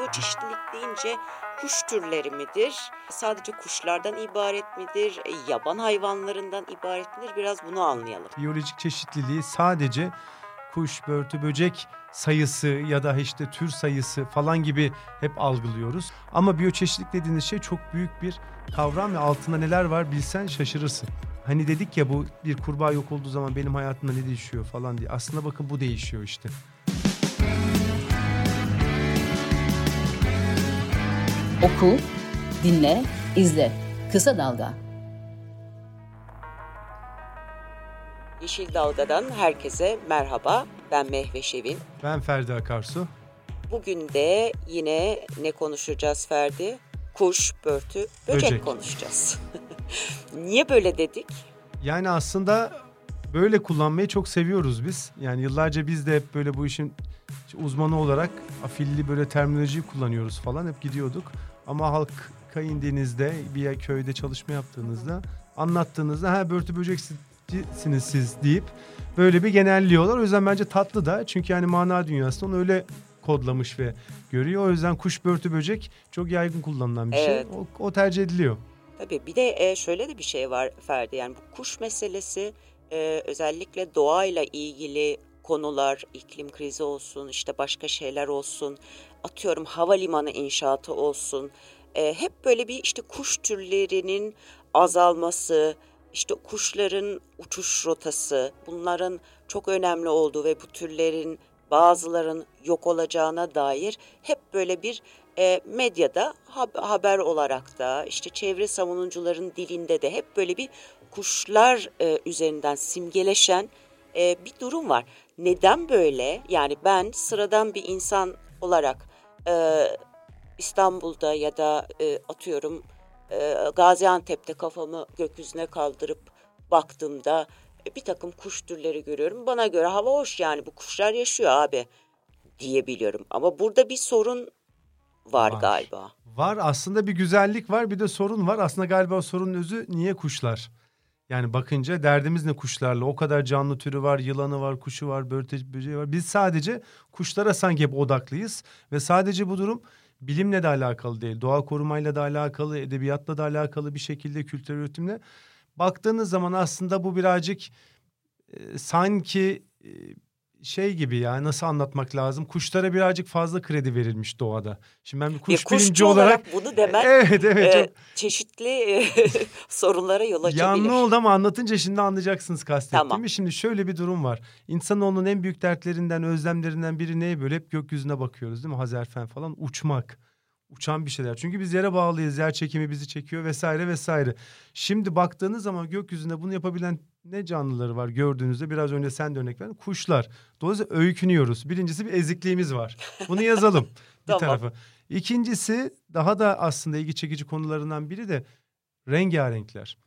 biyoçeşitlilik deyince kuş türleri midir? Sadece kuşlardan ibaret midir? E, yaban hayvanlarından ibaret midir? Biraz bunu anlayalım. Biyolojik çeşitliliği sadece kuş, börtü, böcek sayısı ya da işte tür sayısı falan gibi hep algılıyoruz. Ama biyoçeşitlilik dediğiniz şey çok büyük bir kavram ve altında neler var bilsen şaşırırsın. Hani dedik ya bu bir kurbağa yok olduğu zaman benim hayatımda ne değişiyor falan diye. Aslında bakın bu değişiyor işte. Oku, dinle, izle. Kısa Dalga. Yeşil Dalga'dan herkese merhaba. Ben Mehve Şevin. Ben Ferdi Akarsu. Bugün de yine ne konuşacağız Ferdi? Kuş, börtü, böcek, böcek. konuşacağız. Niye böyle dedik? Yani aslında böyle kullanmayı çok seviyoruz biz. Yani yıllarca biz de hep böyle bu işin uzmanı olarak afilli böyle terminoloji kullanıyoruz falan hep gidiyorduk. Ama halka indiğinizde bir köyde çalışma yaptığınızda anlattığınızda ha börtü böceksiniz siz deyip böyle bir genelliyorlar. O yüzden bence tatlı da çünkü yani mana dünyasında onu öyle kodlamış ve görüyor. O yüzden kuş börtü böcek çok yaygın kullanılan bir şey. evet. şey. O, o tercih ediliyor. Tabii bir de e, şöyle de bir şey var Ferdi yani bu kuş meselesi e, özellikle doğayla ilgili konular, iklim krizi olsun, işte başka şeyler olsun, atıyorum havalimanı inşaatı olsun. E, hep böyle bir işte kuş türlerinin azalması, işte kuşların uçuş rotası, bunların çok önemli olduğu ve bu türlerin bazıların yok olacağına dair hep böyle bir e, medyada haber olarak da işte çevre savunucuların dilinde de hep böyle bir kuşlar e, üzerinden simgeleşen e, bir durum var. Neden böyle? Yani ben sıradan bir insan olarak e, İstanbul'da ya da e, atıyorum e, Gaziantep'te kafamı gökyüzüne kaldırıp baktığımda e, bir takım kuş türleri görüyorum. Bana göre hava hoş yani bu kuşlar yaşıyor abi diyebiliyorum. Ama burada bir sorun var, var galiba. Var aslında bir güzellik var bir de sorun var. Aslında galiba sorunun özü niye kuşlar? Yani bakınca derdimiz ne kuşlarla? O kadar canlı türü var, yılanı var, kuşu var, börteci böceği var. Biz sadece kuşlara sanki hep odaklıyız ve sadece bu durum bilimle de alakalı değil. Doğa korumayla da alakalı, edebiyatla da alakalı bir şekilde kültür üretimle. Baktığınız zaman aslında bu birazcık e, sanki e, şey gibi ya nasıl anlatmak lazım? Kuşlara birazcık fazla kredi verilmiş doğada. Şimdi ben bir kuş bir bilimci olarak, olarak bunu demek evet, evet, e, çok... çeşitli e, sorunlara yol açabilir. Yanlı oldu ama anlatınca şimdi anlayacaksınız kastettiğimi. Tamam. Şimdi şöyle bir durum var. İnsanoğlunun en büyük dertlerinden, özlemlerinden biri ne böyle? Hep gökyüzüne bakıyoruz değil mi? Hazerfen falan. Uçmak uçan bir şeyler. Çünkü biz yere bağlıyız. Yer çekimi bizi çekiyor vesaire vesaire. Şimdi baktığınız zaman gökyüzünde bunu yapabilen ne canlıları var gördüğünüzde biraz önce sen de örnek verdin. Kuşlar. Dolayısıyla öykünüyoruz. Birincisi bir ezikliğimiz var. Bunu yazalım bir tamam. tarafa. İkincisi daha da aslında ilgi çekici konularından biri de rengarenkler.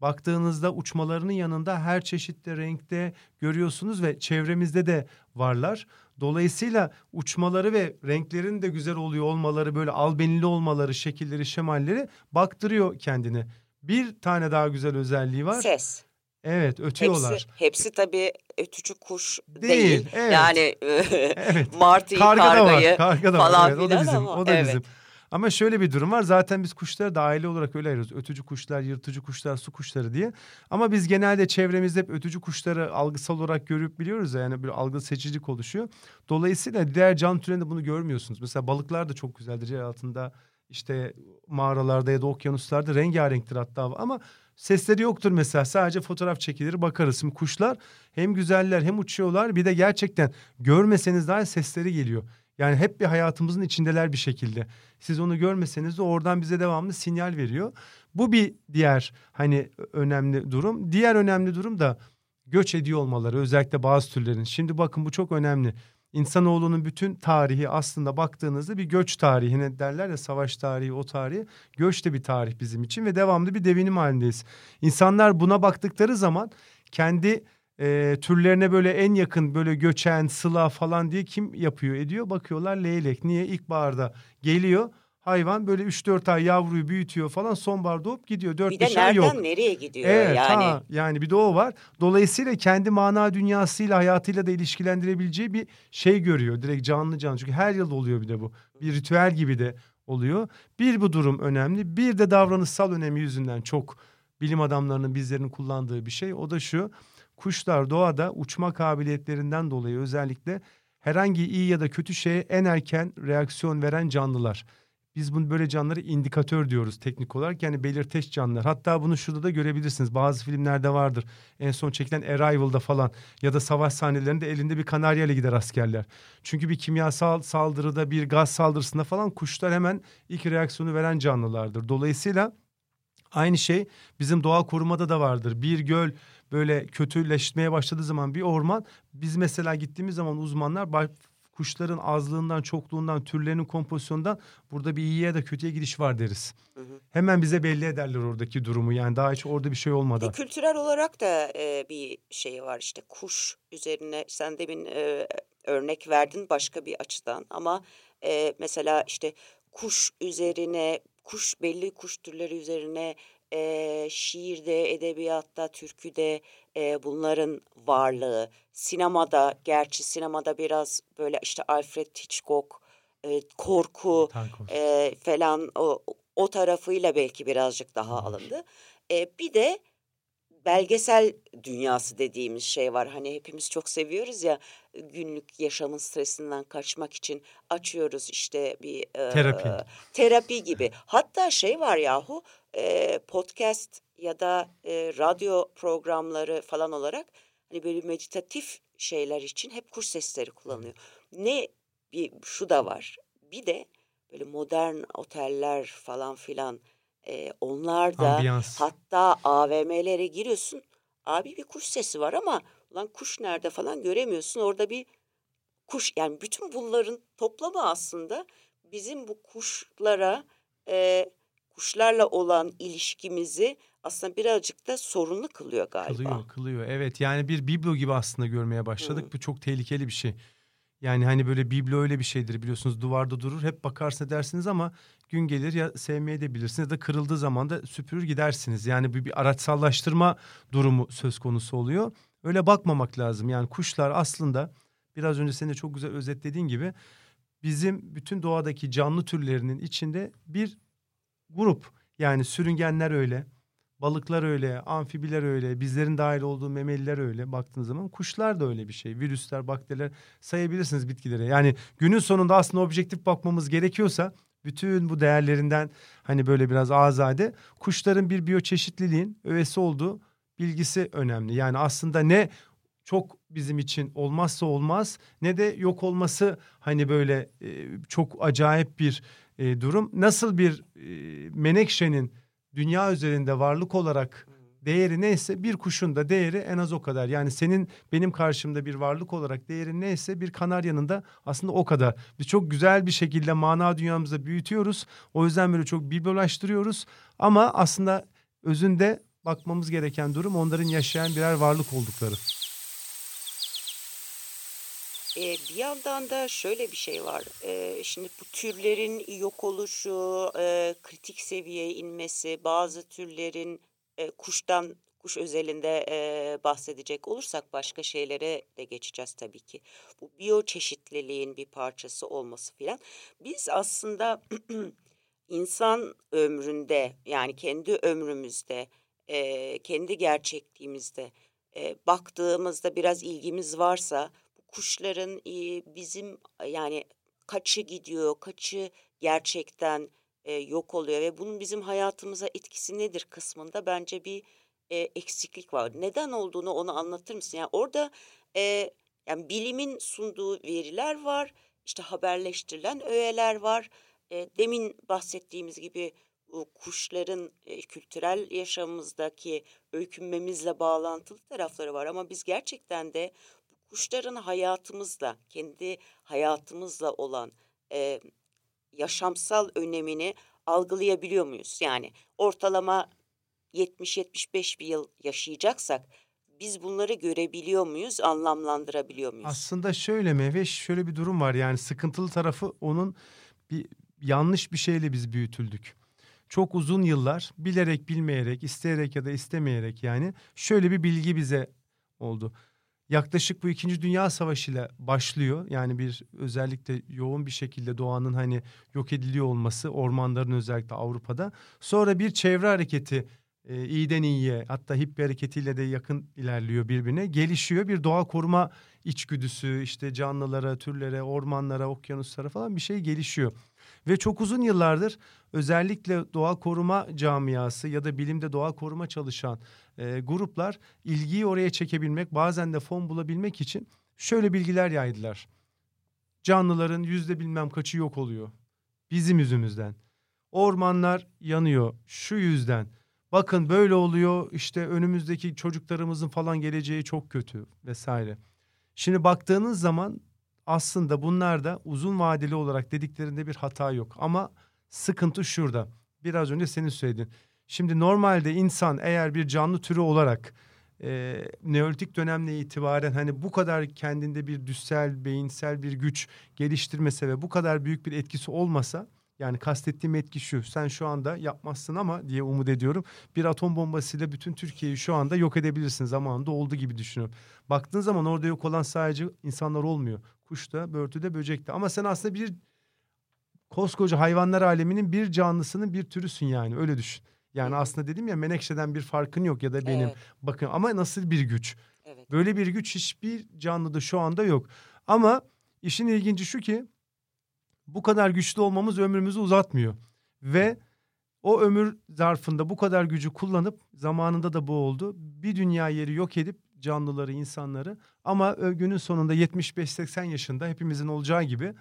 Baktığınızda uçmalarının yanında her çeşitli renkte görüyorsunuz ve çevremizde de varlar. Dolayısıyla uçmaları ve renklerin de güzel oluyor olmaları böyle albenili olmaları şekilleri şemalleri baktırıyor kendini. Bir tane daha güzel özelliği var. Ses. Evet ötüyorlar. Hepsi, hepsi tabii ötücü kuş değil. değil. Evet. Yani evet. martıyı, karga kargayı var, karga da falan var. Evet, o da bizim, ama, o da evet. bizim. Ama şöyle bir durum var. Zaten biz kuşları da aile olarak öyle ayırıyoruz. Ötücü kuşlar, yırtıcı kuşlar, su kuşları diye. Ama biz genelde çevremizde hep ötücü kuşları algısal olarak görüp biliyoruz ya. Yani bir algı seçicilik oluşuyor. Dolayısıyla diğer can türlerinde bunu görmüyorsunuz. Mesela balıklar da çok güzeldir yer altında. İşte mağaralarda ya da okyanuslarda rengarenktir hatta ama sesleri yoktur mesela sadece fotoğraf çekilir bakarız. Şimdi kuşlar hem güzeller hem uçuyorlar bir de gerçekten görmeseniz daha sesleri geliyor. Yani hep bir hayatımızın içindeler bir şekilde. Siz onu görmeseniz de oradan bize devamlı sinyal veriyor. Bu bir diğer hani önemli durum. Diğer önemli durum da göç ediyor olmaları özellikle bazı türlerin. Şimdi bakın bu çok önemli. İnsanoğlunun bütün tarihi aslında baktığınızda bir göç tarihine derler ya savaş tarihi o tarihi. Göç de bir tarih bizim için ve devamlı bir devinim halindeyiz. İnsanlar buna baktıkları zaman kendi e, türlerine böyle en yakın böyle göçen, sıla falan diye kim yapıyor ediyor? Bakıyorlar leylek. Niye? İlkbaharda geliyor. hayvan böyle 3-4 ay yavruyu büyütüyor falan sonbahar doğup gidiyor. 4-5 Bir de ay yok. nereden nereye gidiyor Evet, yani. ha, yani bir de o var. Dolayısıyla kendi mana dünyasıyla hayatıyla da ilişkilendirebileceği bir şey görüyor. Direkt canlı canlı. Çünkü her yıl oluyor bir de bu. Bir ritüel gibi de oluyor. Bir bu durum önemli. Bir de davranışsal önemi yüzünden çok bilim adamlarının bizlerin kullandığı bir şey. O da şu. Kuşlar doğada uçma kabiliyetlerinden dolayı özellikle herhangi iyi ya da kötü şeye en erken reaksiyon veren canlılar. Biz bunu böyle canlıları indikatör diyoruz teknik olarak. Yani belirteç canlılar. Hatta bunu şurada da görebilirsiniz. Bazı filmlerde vardır. En son çekilen Arrival'da falan ya da savaş sahnelerinde elinde bir kanaryayla gider askerler. Çünkü bir kimyasal saldırıda, bir gaz saldırısında falan kuşlar hemen ilk reaksiyonu veren canlılardır. Dolayısıyla aynı şey bizim doğa korumada da vardır. Bir göl böyle kötüleşmeye başladığı zaman bir orman biz mesela gittiğimiz zaman uzmanlar kuşların azlığından, çokluğundan, türlerinin kompozisyonundan burada bir iyiye da kötüye gidiş var deriz. Hı hı. Hemen bize belli ederler oradaki durumu. Yani daha hiç orada bir şey Bir olmadan. kültürel olarak da e, bir şey var işte kuş üzerine sen demin e, örnek verdin başka bir açıdan ama e, mesela işte kuş üzerine kuş belli kuş türleri üzerine e, şiirde, edebiyatta, türküde e, bunların varlığı, sinemada gerçi sinemada biraz böyle işte Alfred Hitchcock e, korku e, falan o, o tarafıyla belki birazcık daha Var. alındı. E, bir de belgesel dünyası dediğimiz şey var. Hani hepimiz çok seviyoruz ya günlük yaşamın stresinden kaçmak için açıyoruz işte bir e, Terapi. terapi gibi. Hatta şey var yahu e, podcast ya da e, radyo programları falan olarak hani böyle meditatif şeyler için hep kuş sesleri kullanılıyor. Ne bir şu da var. Bir de böyle modern oteller falan filan e, onlar da Ambiyans. hatta AVM'lere giriyorsun. Abi bir kuş sesi var ama ulan kuş nerede falan göremiyorsun. Orada bir kuş yani bütün bunların toplamı aslında bizim bu kuşlara e, kuşlarla olan ilişkimizi aslında birazcık da sorunlu kılıyor galiba. Kılıyor, kılıyor. Evet yani bir biblo gibi aslında görmeye başladık. Hı. Bu çok tehlikeli bir şey. Yani hani böyle biblo öyle bir şeydir biliyorsunuz duvarda durur hep bakarsın dersiniz ama gün gelir ya sevmeye de bilirsiniz ya da kırıldığı zaman da süpürür gidersiniz. Yani bir, bir araçsallaştırma durumu söz konusu oluyor. Öyle bakmamak lazım. Yani kuşlar aslında biraz önce senin de çok güzel özetlediğin gibi bizim bütün doğadaki canlı türlerinin içinde bir grup. Yani sürüngenler öyle, balıklar öyle, amfibiler öyle, bizlerin dahil olduğu memeliler öyle baktığınız zaman kuşlar da öyle bir şey. Virüsler, bakteriler sayabilirsiniz bitkilere. Yani günün sonunda aslında objektif bakmamız gerekiyorsa bütün bu değerlerinden hani böyle biraz azade kuşların bir biyoçeşitliliğin öğesi olduğu bilgisi önemli. Yani aslında ne çok bizim için olmazsa olmaz ne de yok olması hani böyle e, çok acayip bir e, durum. Nasıl bir e, menekşenin dünya üzerinde varlık olarak değeri neyse bir kuşun da değeri en az o kadar. Yani senin benim karşımda bir varlık olarak değeri neyse bir kanaryanın da aslında o kadar. Biz çok güzel bir şekilde mana dünyamızda büyütüyoruz. O yüzden böyle çok biblolaştırıyoruz. Ama aslında özünde bakmamız gereken durum onların yaşayan birer varlık oldukları. E, bir yandan da şöyle bir şey var. E, şimdi bu türlerin yok oluşu, e, kritik seviyeye inmesi, bazı türlerin e, kuştan kuş özelinde e, bahsedecek olursak başka şeylere de geçeceğiz tabii ki. Bu biyoçeşitliliğin bir parçası olması filan. Biz aslında insan ömründe yani kendi ömrümüzde, e, kendi gerçekliğimizde e, baktığımızda biraz ilgimiz varsa kuşların bizim yani kaçı gidiyor, kaçı gerçekten yok oluyor ve bunun bizim hayatımıza etkisi nedir kısmında bence bir eksiklik var. Neden olduğunu onu anlatır mısın? Yani orada yani bilimin sunduğu veriler var, işte haberleştirilen öğeler var. Demin bahsettiğimiz gibi kuşların kültürel yaşamımızdaki öykünmemizle bağlantılı tarafları var ama biz gerçekten de kuşların hayatımızla, kendi hayatımızla olan e, yaşamsal önemini algılayabiliyor muyuz? Yani ortalama 70-75 bir yıl yaşayacaksak biz bunları görebiliyor muyuz, anlamlandırabiliyor muyuz? Aslında şöyle Mehveş şöyle bir durum var yani sıkıntılı tarafı onun bir yanlış bir şeyle biz büyütüldük. Çok uzun yıllar bilerek bilmeyerek, isteyerek ya da istemeyerek yani şöyle bir bilgi bize oldu. Yaklaşık bu İkinci Dünya Savaşı ile başlıyor. Yani bir özellikle yoğun bir şekilde doğanın hani yok ediliyor olması ormanların özellikle Avrupa'da. Sonra bir çevre hareketi e, iyiden iyiye hatta hippi hareketiyle de yakın ilerliyor birbirine. Gelişiyor bir doğa koruma içgüdüsü işte canlılara, türlere, ormanlara, okyanuslara falan bir şey gelişiyor. Ve çok uzun yıllardır özellikle doğa koruma camiası ya da bilimde doğa koruma çalışan e, gruplar ilgiyi oraya çekebilmek bazen de fon bulabilmek için şöyle bilgiler yaydılar. Canlıların yüzde bilmem kaçı yok oluyor. Bizim yüzümüzden. Ormanlar yanıyor şu yüzden. Bakın böyle oluyor işte önümüzdeki çocuklarımızın falan geleceği çok kötü vesaire. Şimdi baktığınız zaman aslında bunlar da uzun vadeli olarak dediklerinde bir hata yok. Ama sıkıntı şurada. Biraz önce senin söyledin. Şimdi normalde insan eğer bir canlı türü olarak e, Neolitik dönemle itibaren hani bu kadar kendinde bir düşsel, beyinsel bir güç geliştirmese ve bu kadar büyük bir etkisi olmasa yani kastettiğim etki şu. Sen şu anda yapmazsın ama diye umut ediyorum. Bir atom bombasıyla bütün Türkiye'yi şu anda yok edebilirsin. Zamanında olduğu gibi düşünüyorum. Baktığın zaman orada yok olan sadece insanlar olmuyor. Kuş da, börtü de, böcek de. Ama sen aslında bir koskoca hayvanlar aleminin bir canlısının bir türüsün yani. Öyle düşün. Yani aslında dedim ya Menekşe'den bir farkın yok ya da benim. Evet. Bakın ama nasıl bir güç. Evet. Böyle bir güç hiçbir canlıda şu anda yok. Ama işin ilginci şu ki bu kadar güçlü olmamız ömrümüzü uzatmıyor. Ve o ömür zarfında bu kadar gücü kullanıp zamanında da bu oldu. Bir dünya yeri yok edip canlıları, insanları ama günün sonunda 75-80 yaşında hepimizin olacağı gibi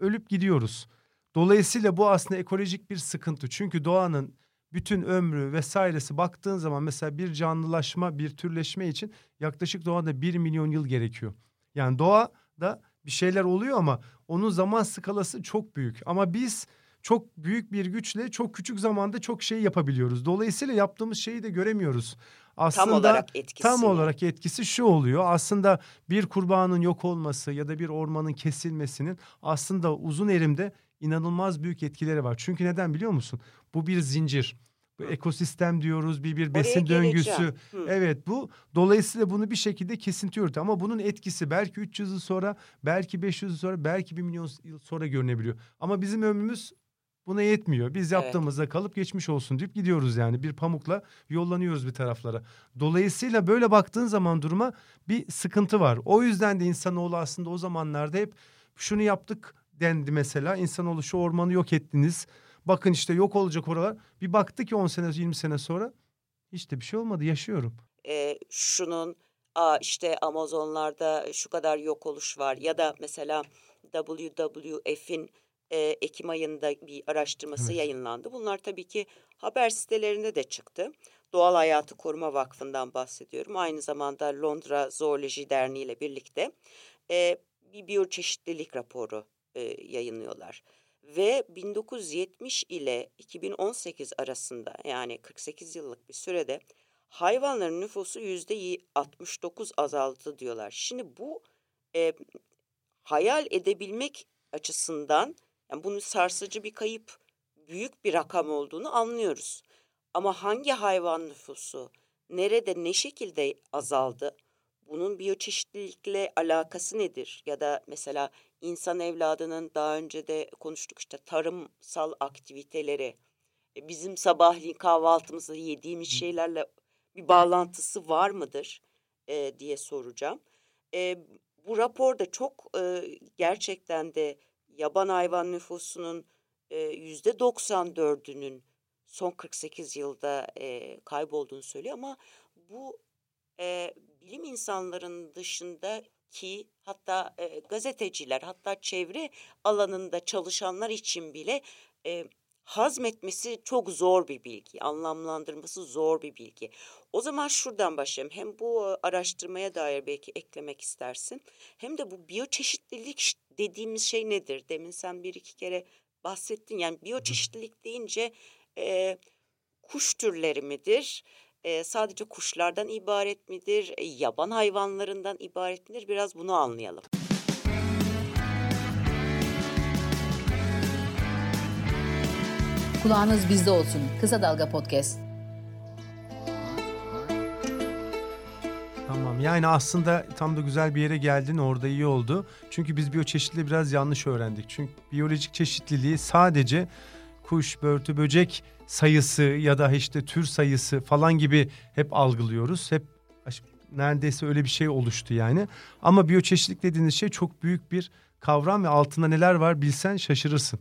ölüp gidiyoruz. Dolayısıyla bu aslında ekolojik bir sıkıntı. Çünkü doğanın bütün ömrü vesairesi baktığın zaman mesela bir canlılaşma, bir türleşme için yaklaşık doğada bir milyon yıl gerekiyor. Yani doğada bir şeyler oluyor ama onun zaman skalası çok büyük. Ama biz çok büyük bir güçle çok küçük zamanda çok şey yapabiliyoruz. Dolayısıyla yaptığımız şeyi de göremiyoruz. Aslında tam olarak etkisi. Tam olarak etkisi şu oluyor. Aslında bir kurbanın yok olması ya da bir ormanın kesilmesinin aslında uzun erimde inanılmaz büyük etkileri var. Çünkü neden biliyor musun? Bu bir zincir. Bu ekosistem diyoruz bir bir besin Oraya döngüsü. Evet bu dolayısıyla bunu bir şekilde kesintiyor. Ama bunun etkisi belki 300 yıl sonra, belki 500 yıl sonra, belki 1 milyon yıl sonra görünebiliyor. Ama bizim ömrümüz buna yetmiyor. Biz yaptığımızda evet. kalıp geçmiş olsun deyip gidiyoruz yani. Bir pamukla yollanıyoruz bir taraflara. Dolayısıyla böyle baktığın zaman duruma bir sıkıntı var. O yüzden de insanoğlu aslında o zamanlarda hep şunu yaptık dendi mesela. İnsanoğlu şu ormanı yok ettiniz Bakın işte yok olacak oralar. Bir baktı ki 10 sene 20 sene sonra hiç de bir şey olmadı yaşıyorum. Ee, şunun Aa, işte Amazonlarda şu kadar yok oluş var ya da mesela WWF'in e, Ekim ayında bir araştırması evet. yayınlandı. Bunlar tabii ki haber sitelerinde de çıktı. Doğal Hayatı Koruma Vakfı'ndan bahsediyorum. Aynı zamanda Londra Zooloji Derneği ile birlikte e, bir biyoçeşitlilik raporu e, yayınlıyorlar ve 1970 ile 2018 arasında yani 48 yıllık bir sürede hayvanların nüfusu yüzde 69 azaldı diyorlar. Şimdi bu e, hayal edebilmek açısından yani bunun sarsıcı bir kayıp büyük bir rakam olduğunu anlıyoruz. Ama hangi hayvan nüfusu nerede ne şekilde azaldı? Bunun biyoçeşitlilikle alakası nedir? Ya da mesela insan evladının daha önce de konuştuk işte tarımsal aktiviteleri e, bizim sabahleyin kahvaltımızda yediğimiz şeylerle bir bağlantısı var mıdır e, diye soracağım. E, bu raporda çok e, gerçekten de yaban hayvan nüfusunun yüzde 94'ünün son 48 yılda kaybolduğunu söylüyor ama bu bilim insanların dışında ki hatta gazeteciler hatta çevre alanında çalışanlar için bile hazmetmesi çok zor bir bilgi, anlamlandırması zor bir bilgi. O zaman şuradan başlayalım. Hem bu araştırmaya dair belki eklemek istersin. Hem de bu biyoçeşitlilik dediğimiz şey nedir? Demin sen bir iki kere bahsettin. Yani biyoçeşitlilik deyince e, kuş türleri midir? e, sadece kuşlardan ibaret midir, e, yaban hayvanlarından ibaret midir? Biraz bunu anlayalım. Kulağınız bizde olsun. Kısa Dalga Podcast. Tamam yani aslında tam da güzel bir yere geldin orada iyi oldu. Çünkü biz biyoçeşitliliği biraz yanlış öğrendik. Çünkü biyolojik çeşitliliği sadece kuş, börtü, böcek sayısı ya da işte tür sayısı falan gibi hep algılıyoruz. Hep neredeyse öyle bir şey oluştu yani. Ama biyoçeşitlilik dediğiniz şey çok büyük bir kavram ve altında neler var bilsen şaşırırsın.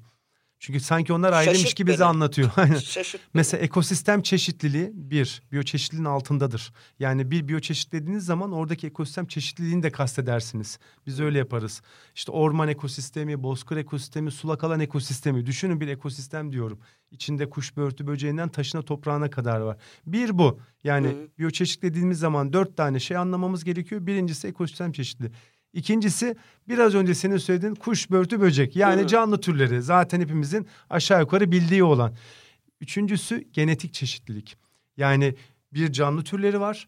Çünkü sanki onlar ayrıymış Şaşırt gibi bize anlatıyor. Şaşırt. Mesela ekosistem çeşitliliği bir, biyoçeşitliliğin altındadır. Yani bir biyoçeşit dediğiniz zaman oradaki ekosistem çeşitliliğini de kastedersiniz. Biz öyle yaparız. İşte orman ekosistemi, bozkır ekosistemi, sulak alan ekosistemi. Düşünün bir ekosistem diyorum. İçinde kuş, börtü, böceğinden taşına, toprağına kadar var. Bir bu. Yani Hı. biyoçeşitlik dediğimiz zaman dört tane şey anlamamız gerekiyor. Birincisi ekosistem çeşitliliği. İkincisi biraz önce senin söylediğin kuş, börtü, böcek. Yani Hı. canlı türleri. Zaten hepimizin aşağı yukarı bildiği olan. Üçüncüsü genetik çeşitlilik. Yani bir canlı türleri var.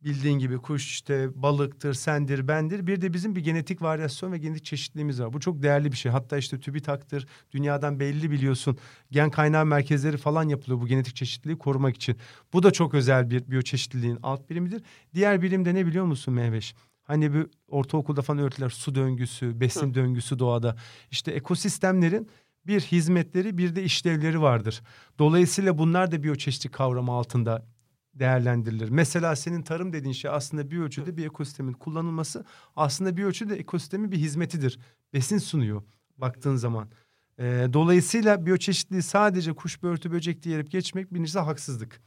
Bildiğin gibi kuş işte balıktır, sendir, bendir. Bir de bizim bir genetik varyasyon ve genetik çeşitliliğimiz var. Bu çok değerli bir şey. Hatta işte TÜBİTAK'tır. Dünyadan belli biliyorsun. Gen kaynağı merkezleri falan yapılıyor bu genetik çeşitliliği korumak için. Bu da çok özel bir biyoçeşitliliğin alt birimidir. Diğer birim de ne biliyor musun Mehveş? Hani bu ortaokulda falan öğretiler su döngüsü, besin döngüsü doğada. İşte ekosistemlerin bir hizmetleri bir de işlevleri vardır. Dolayısıyla bunlar da biyoçeşitlik kavramı altında değerlendirilir. Mesela senin tarım dediğin şey aslında bir ölçüde bir ekosistemin kullanılması aslında bir ölçüde ekosistemin bir hizmetidir. Besin sunuyor baktığın zaman. Ee, dolayısıyla biyoçeşitliği sadece kuş börtü böcek diyerek geçmek birincisi haksızlık.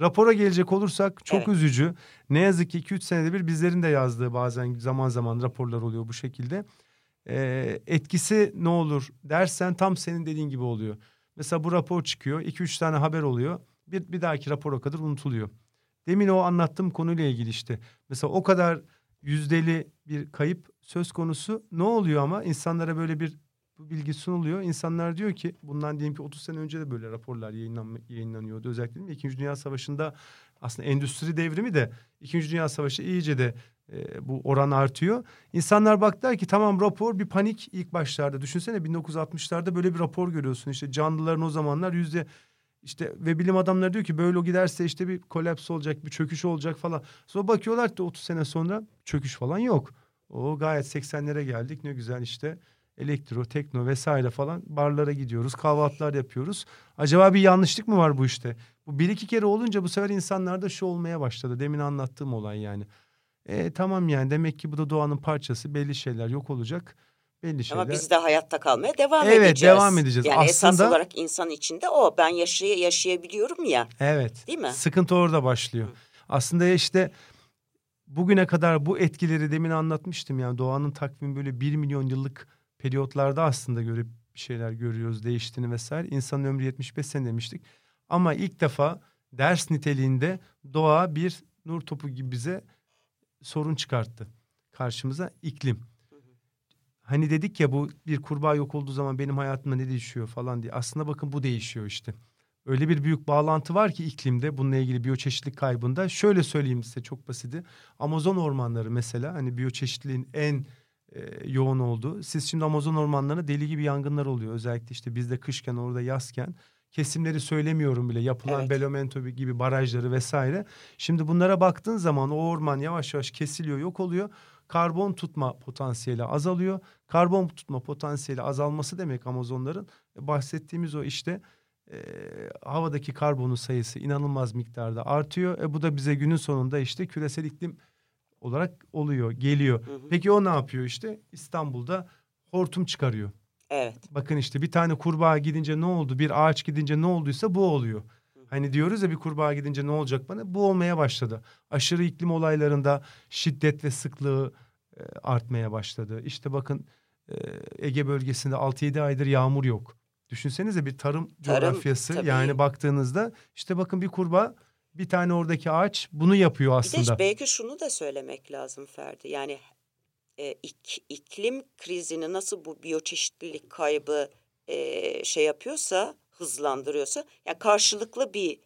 Rapora gelecek olursak çok Evet. üzücü. Ne yazık ki 2-3 senede bir bizlerin de yazdığı bazen zaman zaman raporlar oluyor bu şekilde. Ee, etkisi ne olur dersen tam senin dediğin gibi oluyor. Mesela bu rapor çıkıyor. 2-3 tane haber oluyor. Bir, bir dahaki rapora kadar unutuluyor. Demin o anlattığım konuyla ilgili işte. Mesela o kadar yüzdeli bir kayıp söz konusu. Ne oluyor ama insanlara böyle bir bu bilgi sunuluyor. İnsanlar diyor ki bundan diyelim ki 30 sene önce de böyle raporlar yayınlan, yayınlanıyordu. Özellikle mi? İkinci Dünya Savaşı'nda aslında endüstri devrimi de İkinci Dünya Savaşı iyice de e, bu oran artıyor. İnsanlar baktılar ki tamam rapor bir panik ilk başlarda. Düşünsene 1960'larda böyle bir rapor görüyorsun. İşte canlıların o zamanlar yüzde işte ve bilim adamları diyor ki böyle o giderse işte bir kolaps olacak, bir çöküş olacak falan. Sonra bakıyorlar ki 30 sene sonra çöküş falan yok. O gayet 80'lere geldik ne güzel işte elektro, tekno vesaire falan barlara gidiyoruz, kahvaltılar yapıyoruz. Acaba bir yanlışlık mı var bu işte? Bu bir iki kere olunca bu sefer insanlarda şu olmaya başladı. Demin anlattığım olay yani. E, tamam yani demek ki bu da doğanın parçası. Belli şeyler yok olacak. Belli şeyler. Ama biz de hayatta kalmaya devam Evet, edeceğiz. devam edeceğiz. Yani esas Aslında- olarak insan içinde o. Ben yaşay yaşayabiliyorum ya. Evet. Değil mi? Sıkıntı orada başlıyor. Aslında işte bugüne kadar bu etkileri demin anlatmıştım. Yani doğanın takvimi böyle bir milyon yıllık periyotlarda aslında görüp bir şeyler görüyoruz değiştiğini vesaire. İnsanın ömrü 75 sene demiştik. Ama ilk defa ders niteliğinde doğa bir nur topu gibi bize sorun çıkarttı. Karşımıza iklim. Hani dedik ya bu bir kurbağa yok olduğu zaman benim hayatımda ne değişiyor falan diye. Aslında bakın bu değişiyor işte. Öyle bir büyük bağlantı var ki iklimde bununla ilgili biyoçeşitlilik kaybında. Şöyle söyleyeyim size çok basiti. Amazon ormanları mesela hani biyoçeşitliliğin en e, yoğun olduğu. Siz şimdi Amazon ormanlarında deli gibi yangınlar oluyor. Özellikle işte bizde kışken orada yazken. Kesimleri söylemiyorum bile. Yapılan Evet. Belemento gibi barajları vesaire. Şimdi bunlara baktığın zaman o orman yavaş yavaş kesiliyor, yok oluyor. Karbon tutma potansiyeli azalıyor. Karbon tutma potansiyeli azalması demek Amazonların e, bahsettiğimiz o işte e, havadaki karbonun sayısı inanılmaz miktarda artıyor. E, bu da bize günün sonunda işte küresel iklim olarak oluyor, geliyor. Hı hı. Peki o ne yapıyor işte? İstanbul'da hortum çıkarıyor. Evet. Bakın işte bir tane kurbağa gidince ne oldu? Bir ağaç gidince ne olduysa bu oluyor. Hani diyoruz ya bir kurbağa gidince ne olacak bana? Bu olmaya başladı. Aşırı iklim olaylarında şiddet ve sıklığı e, artmaya başladı. İşte bakın e, Ege bölgesinde 6-7 aydır yağmur yok. Düşünsenize bir tarım, Tarım, coğrafyası tabii. yani baktığınızda işte bakın bir kurbağa bir tane oradaki ağaç bunu yapıyor Bir aslında. de belki şunu da söylemek lazım Ferdi. Yani e, ik- iklim krizini nasıl bu biyoçeşitlilik kaybı e, şey yapıyorsa, hızlandırıyorsa, yani karşılıklı bir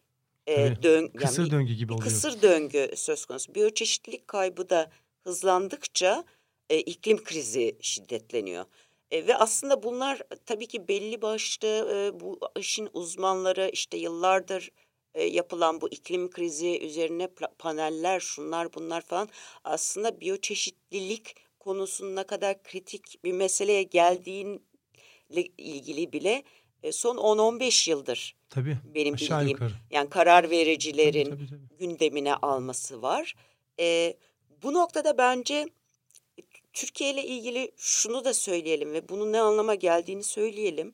e, Tabii. dön, Kısır yani bir- döngü gibi bir oluyor. kısır döngü söz konusu. Biyoçeşitlilik kaybı da hızlandıkça e, iklim krizi şiddetleniyor. E, ve aslında bunlar tabii ki belli başlı e, bu işin uzmanları işte yıllardır yapılan bu iklim krizi üzerine paneller şunlar bunlar falan aslında biyoçeşitlilik konusunun ne kadar kritik bir meseleye geldiğinle ilgili bile e, son 10-15 yıldır tabii, benim bildiğim yukarı. yani karar vericilerin tabii, tabii, tabii. gündemine alması var. E, bu noktada bence Türkiye ile ilgili şunu da söyleyelim ve bunun ne anlama geldiğini söyleyelim.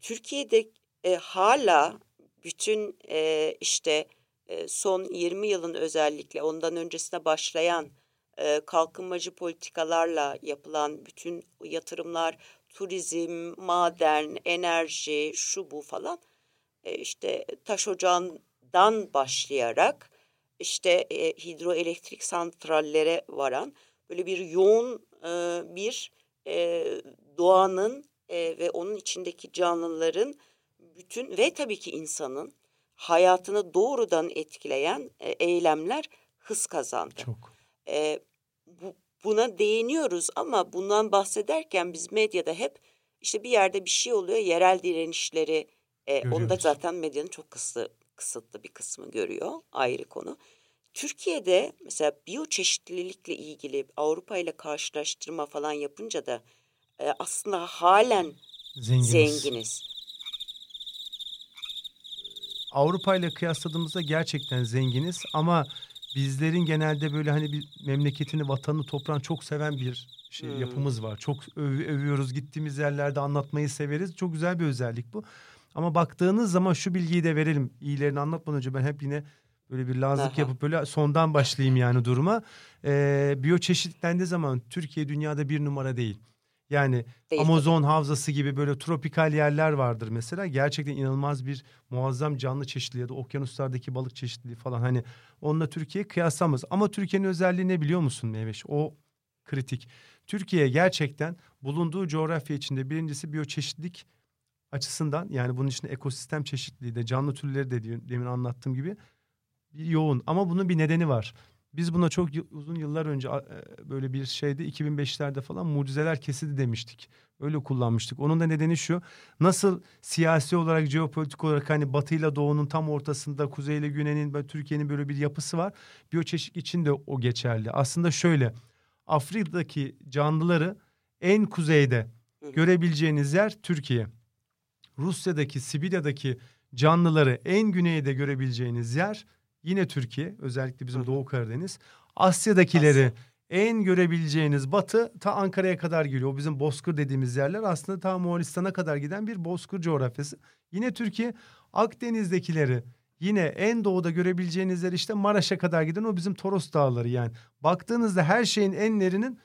Türkiye'de e, hala bütün e, işte e, son 20 yılın özellikle ondan öncesine başlayan e, kalkınmacı politikalarla yapılan bütün yatırımlar, turizm, maden, enerji, şu bu falan e, işte taş ocağından başlayarak işte e, hidroelektrik santrallere varan böyle bir yoğun e, bir e, doğanın e, ve onun içindeki canlıların bütün ve tabii ki insanın hayatını doğrudan etkileyen e, eylemler hız kazandı. Çok. E, bu, buna değiniyoruz ama bundan bahsederken biz medyada hep işte bir yerde bir şey oluyor yerel direnişleri e, onu da zaten medyanın çok kısıtlı, kısıtlı bir kısmı görüyor ayrı konu. Türkiye'de mesela biyoçeşitlilikle ilgili Avrupa ile karşılaştırma falan yapınca da e, aslında halen zenginiz. zenginiz. Avrupa ile kıyasladığımızda gerçekten zenginiz ama bizlerin genelde böyle hani bir memleketini, vatanını, toprağını çok seven bir şey hmm. yapımız var. Çok öv, övüyoruz. Gittiğimiz yerlerde anlatmayı severiz. Çok güzel bir özellik bu. Ama baktığınız zaman şu bilgiyi de verelim. İyilerini anlatmadan önce ben hep yine böyle bir lazık Aha. yapıp böyle sondan başlayayım yani duruma. Ee, biyoçeşitlendiği zaman Türkiye dünyada bir numara değil. Yani Değil Amazon havzası gibi böyle tropikal yerler vardır mesela. Gerçekten inanılmaz bir muazzam canlı çeşitliliği ya da okyanuslardaki balık çeşitliliği falan. Hani onunla Türkiye kıyaslamaz. Ama Türkiye'nin özelliği ne biliyor musun Meyveş? O kritik. Türkiye gerçekten bulunduğu coğrafya içinde birincisi biyoçeşitlilik açısından yani bunun içinde ekosistem çeşitliliği de canlı türleri de demin anlattığım gibi bir yoğun. Ama bunun bir nedeni var. Biz buna çok uzun yıllar önce e, böyle bir şeyde 2005'lerde falan mucizeler kesidi demiştik. Öyle kullanmıştık. Onun da nedeni şu. Nasıl siyasi olarak, jeopolitik olarak hani Batı ile Doğu'nun tam ortasında, Kuzey ile Güney'in ve Türkiye'nin böyle bir yapısı var. Biyoçeşitlik için de o geçerli. Aslında şöyle. Afrika'daki canlıları en kuzeyde görebileceğiniz yer Türkiye. Rusya'daki, Sibirya'daki canlıları en güneyde görebileceğiniz yer Yine Türkiye özellikle bizim Doğu Karadeniz. Asya'dakileri Asya. en görebileceğiniz batı ta Ankara'ya kadar geliyor. O bizim bozkır dediğimiz yerler aslında ta Moğolistan'a kadar giden bir bozkır coğrafyası. Yine Türkiye Akdeniz'dekileri yine en doğuda görebileceğiniz yer işte Maraş'a kadar giden o bizim Toros Dağları yani. Baktığınızda her şeyin enlerinin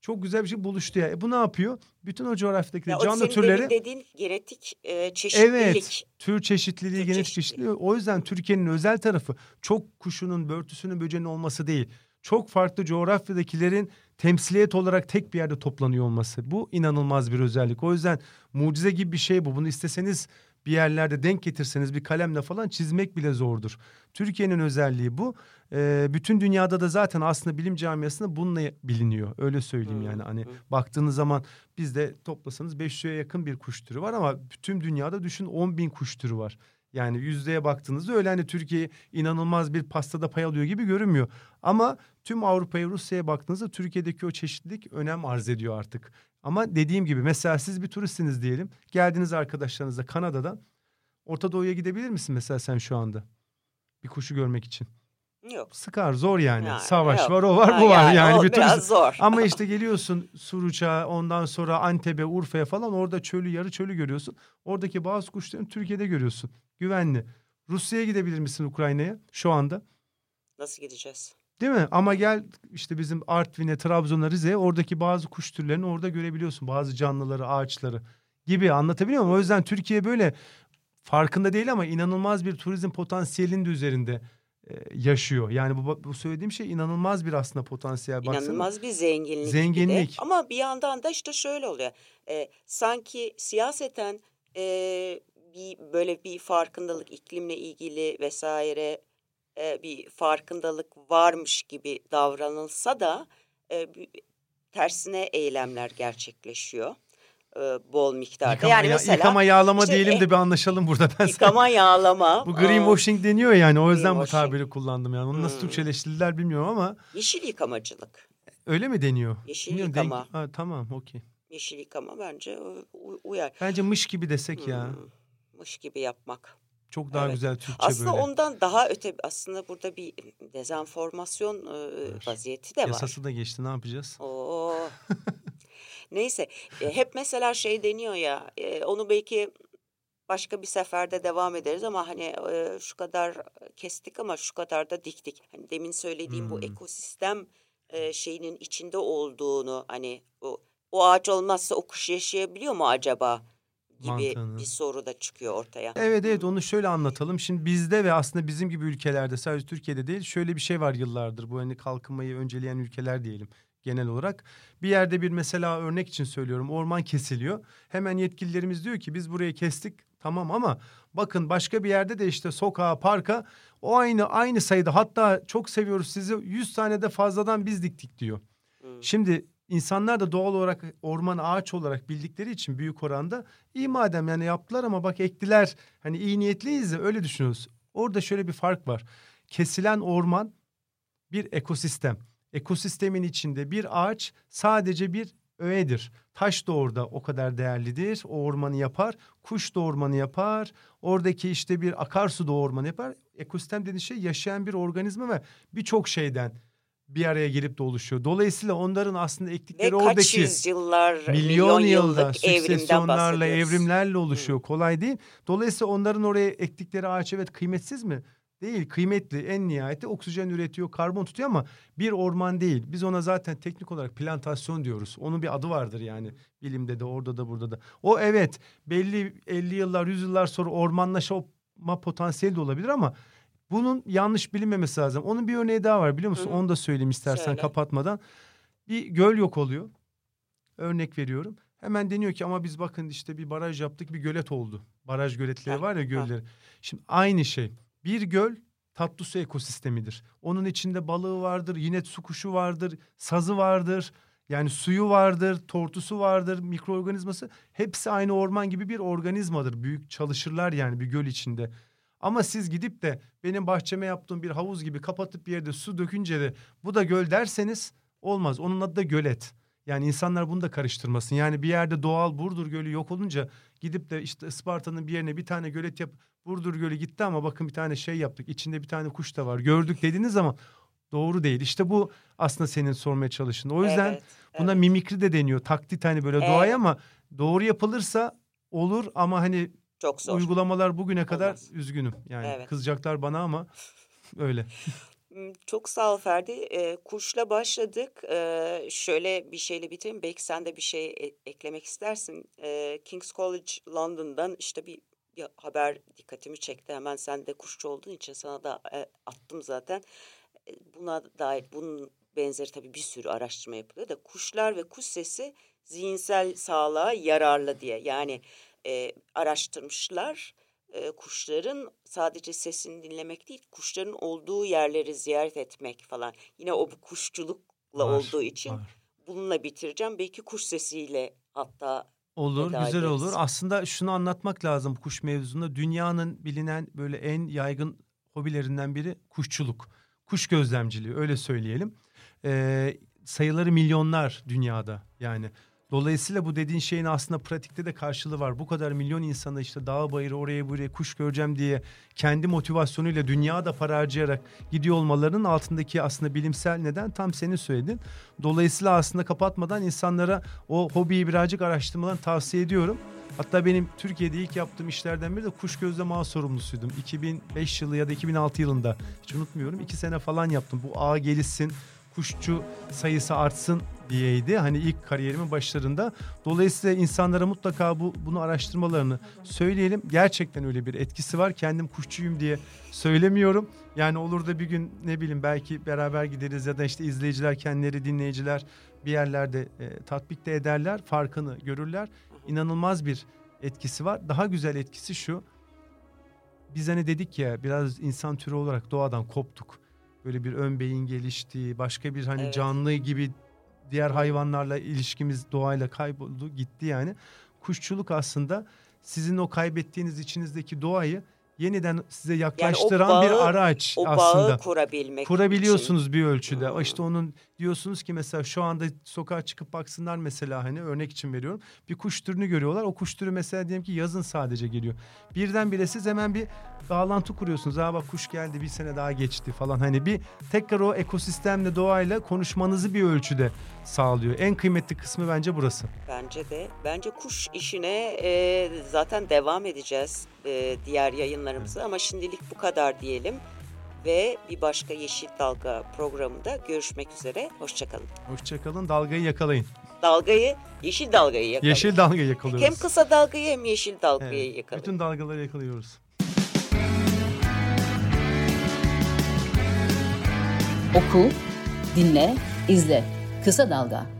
çok güzel bir şey buluştu ya. E bu ne yapıyor? Bütün o coğrafyadaki ya canlı türleri... dediğin genetik e, çeşitlilik. Evet. Tür çeşitliliği, tür genetik çeşitliliği. O yüzden Türkiye'nin özel tarafı çok kuşunun, börtüsünün, böceğinin olması değil. Çok farklı coğrafyadakilerin temsiliyet olarak tek bir yerde toplanıyor olması. Bu inanılmaz bir özellik. O yüzden mucize gibi bir şey bu. Bunu isteseniz bir yerlerde denk getirseniz bir kalemle falan çizmek bile zordur. Türkiye'nin özelliği bu. E, bütün dünyada da zaten aslında bilim camiasında bununla biliniyor. Öyle söyleyeyim yani hani baktığınız zaman bizde toplasanız 500'e yakın bir kuş türü var ama bütün dünyada düşün 10 bin kuş türü var. Yani yüzdeye baktığınızda öyle hani Türkiye inanılmaz bir pastada pay alıyor gibi görünmüyor. Ama tüm Avrupa'ya Rusya'ya baktığınızda Türkiye'deki o çeşitlilik önem arz ediyor artık. Ama dediğim gibi mesela siz bir turistsiniz diyelim. Geldiniz arkadaşlarınızla Kanada'dan. Orta Doğu'ya gidebilir misin mesela sen şu anda? Bir kuşu görmek için. Yok. Sıkar zor yani. yani Savaş yok. var o var ha, bu var yani. yani. O bir biraz turist... zor. Ama işte geliyorsun Suruç'a ondan sonra Antep'e Urfa'ya falan orada çölü yarı çölü görüyorsun. Oradaki bazı kuşları Türkiye'de görüyorsun. Güvenli. Rusya'ya gidebilir misin Ukrayna'ya şu anda? Nasıl gideceğiz? Değil mi? Ama gel işte bizim Artvin'e, Trabzon'a, Rize'ye oradaki bazı kuş türlerini orada görebiliyorsun. Bazı canlıları, ağaçları gibi anlatabiliyor muyum? O yüzden Türkiye böyle farkında değil ama inanılmaz bir turizm potansiyelinin de üzerinde e, yaşıyor. Yani bu, bu söylediğim şey inanılmaz bir aslında potansiyel. Baksana. İnanılmaz bir zenginlik. Zenginlik. Bir Ama bir yandan da işte şöyle oluyor. E, sanki siyaseten e, bir böyle bir farkındalık iklimle ilgili vesaire e, bir farkındalık varmış gibi davranılsa da e, tersine eylemler gerçekleşiyor. e, bol miktarda. Yıkama, yani ya- mesela yıkama yağlama işte, diyelim e, de bir anlaşalım burada ben sana. yıkama yağlama. Bu greenwashing deniyor yani o yüzden bu tabiri kullandım yani. Onu nasıl Hmm. Türkçeleştirdiler bilmiyorum ama yeşil yıkamacılık. öyle mi deniyor? Yeşil Bilmiyorum, denk- yıkama. Ha, tamam okey. Yeşil yıkama bence uyar. Bence mış gibi desek ya. Hmm, mış gibi yapmak. Çok daha Evet. güzel Türkçe Aslında böyle. ondan daha öte aslında burada bir dezenformasyon e, vaziyeti de var. Yasası da geçti ne yapacağız? Oo. Neyse e, hep mesela şey deniyor ya e, onu belki başka bir seferde devam ederiz ama hani e, şu kadar kestik ama şu kadar da diktik. Hani demin söylediğim bu Hmm. ekosistem e, şeyinin içinde olduğunu hani o, o ağaç olmazsa o kuş yaşayabiliyor mu acaba gibi Mantığını. bir soru da çıkıyor ortaya. Evet evet onu şöyle anlatalım. Şimdi bizde ve aslında bizim gibi ülkelerde sadece Türkiye'de değil şöyle bir şey var yıllardır. Bu hani kalkınmayı önceleyen ülkeler diyelim genel olarak. Bir yerde bir mesela örnek için söylüyorum orman kesiliyor. Hemen yetkililerimiz diyor ki biz burayı kestik tamam ama bakın başka bir yerde de işte sokağa parka o aynı aynı sayıda hatta çok seviyoruz sizi 100 tane de fazladan biz diktik diyor. Hmm. Şimdi insanlar da doğal olarak orman ağaç olarak bildikleri için büyük oranda iyi madem yani yaptılar ama bak ektiler hani iyi niyetliyiz de öyle düşünüyoruz. Orada şöyle bir fark var. Kesilen orman bir ekosistem. Ekosistemin içinde bir ağaç sadece bir öğedir. Taş da orada o kadar değerlidir. O ormanı yapar. Kuş da ormanı yapar. Oradaki işte bir akarsu da ormanı yapar. Ekosistem dediğin şey yaşayan bir organizma ve birçok şeyden bir araya gelip de oluşuyor. Dolayısıyla onların aslında Ve ektikleri kaç oradaki yüzyıllar, milyon, milyon yılda süksesyonlarla, evrimlerle oluşuyor. Kolay değil. Dolayısıyla onların oraya ektikleri ağaç evet kıymetsiz mi? Değil. Kıymetli. En nihayeti oksijen üretiyor, karbon tutuyor ama bir orman değil. Biz ona zaten teknik olarak plantasyon diyoruz. Onun bir adı vardır yani. Bilimde de orada da burada da. O evet belli 50 yıllar, 100 yıllar sonra ormanlaşma potansiyeli de olabilir ama bunun yanlış bilinmemesi lazım. Onun bir örneği daha var biliyor musun? Hı. Onu da söyleyeyim istersen Söyle. kapatmadan. Bir göl yok oluyor. Örnek veriyorum. Hemen deniyor ki ama biz bakın işte bir baraj yaptık bir gölet oldu. Baraj göletleri Heh, var ya gölleri. Şimdi aynı şey. Bir göl tatlı su ekosistemidir. Onun içinde balığı vardır, yine su kuşu vardır, sazı vardır. Yani suyu vardır, tortusu vardır, mikroorganizması. Hepsi aynı orman gibi bir organizmadır. Büyük çalışırlar yani bir göl içinde. Ama siz gidip de benim bahçeme yaptığım bir havuz gibi kapatıp bir yerde su dökünce de bu da göl derseniz olmaz. Onun adı da gölet. Yani insanlar bunu da karıştırmasın. Yani bir yerde doğal Burdur Gölü yok olunca gidip de işte Isparta'nın bir yerine bir tane gölet yap. Burdur Gölü gitti ama bakın bir tane şey yaptık. İçinde bir tane kuş da var. Gördük dediğiniz zaman doğru değil. İşte bu aslında senin sormaya çalıştığın. O yüzden Evet, buna evet. mimikri de deniyor. Taklit hani böyle doğaya Evet. ama doğru yapılırsa olur ama hani çok zor. uygulamalar bugüne kadar Olmaz. üzgünüm. Yani Evet. kızacaklar bana ama öyle. Hmm, Çok sağ ol Ferdi. Ee, kuşla başladık. Ee, şöyle bir şeyle bitireyim. Belki sen de bir şey e- eklemek istersin. Ee, King's College London'dan işte bir, bir haber dikkatimi çekti. Hemen sen de kuşçu olduğun için sana da e, attım zaten. E, Buna dair bunun benzeri tabii bir sürü araştırma yapılıyor da kuşlar ve kuş sesi zihinsel sağlığa yararlı diye. Yani e, araştırmışlar e, kuşların sadece sesini dinlemek değil, kuşların olduğu yerleri ziyaret etmek falan. Yine o bu kuşçulukla Var, olduğu için var. bununla bitireceğim. Belki kuş sesiyle hatta Olur, veda güzel ederiz. olur. Aslında şunu anlatmak lazım kuş mevzunda. Dünyanın bilinen böyle en yaygın hobilerinden biri kuşçuluk. Kuş gözlemciliği öyle söyleyelim. Ee, sayıları milyonlar dünyada yani. Dolayısıyla bu dediğin şeyin aslında pratikte de karşılığı var. Bu kadar milyon insana işte dağ bayırı oraya buraya kuş göreceğim diye kendi motivasyonuyla dünyada para harcayarak gidiyor olmalarının altındaki aslında bilimsel neden tam senin söylediğin. Dolayısıyla aslında kapatmadan insanlara o hobiyi birazcık araştırmalarını tavsiye ediyorum. Hatta benim Türkiye'de ilk yaptığım işlerden biri de kuş gözleme ağı sorumlusuydum. 2005 yılı ya da 2006 yılında hiç unutmuyorum. iki sene falan yaptım. Bu ağ gelişsin, kuşçu sayısı artsın diyeydi. Hani ilk kariyerimin başlarında. Dolayısıyla insanlara mutlaka bu bunu araştırmalarını söyleyelim. Gerçekten öyle bir etkisi var. Kendim kuşçuyum diye söylemiyorum. Yani olur da bir gün ne bileyim belki beraber gideriz ya da işte izleyiciler kendileri dinleyiciler bir yerlerde e, tatbik de ederler. Farkını görürler. İnanılmaz bir etkisi var. Daha güzel etkisi şu. Biz hani dedik ya biraz insan türü olarak doğadan koptuk. Böyle bir ön beyin gelişti. Başka bir hani Evet. canlı gibi diğer hayvanlarla ilişkimiz doğayla kayboldu gitti yani. kuşçuluk aslında sizin o kaybettiğiniz içinizdeki doğayı yeniden size Yani o yaklaştıran bağı- bir araç o aslında. bağı kurabilmek için. Kurabiliyorsunuz bir ölçüde. Hmm. İşte onun diyorsunuz ki mesela şu anda sokağa çıkıp baksınlar mesela hani örnek için veriyorum. Bir kuş türünü görüyorlar. O kuş türü mesela diyelim ki yazın sadece geliyor. Birdenbire siz hemen bir bağlantı kuruyorsunuz. Aa bak kuş geldi bir sene daha geçti falan. Hani bir tekrar o ekosistemle doğayla konuşmanızı bir ölçüde sağlıyor. En kıymetli kısmı bence burası. Bence de. Bence kuş işine e, zaten devam edeceğiz e, diğer yayınlarımızı ama şimdilik bu kadar diyelim. Ve bir başka Yeşil Dalga programında görüşmek üzere. Hoşçakalın. Hoşçakalın. Dalgayı yakalayın. Dalgayı, yeşil dalgayı yakalın. Yeşil dalgayı yakalıyoruz. Hem kısa dalgayı hem yeşil dalgayı Evet, yakalayın. Bütün dalgaları yakalıyoruz. Oku, dinle, izle. Kısa Dalga.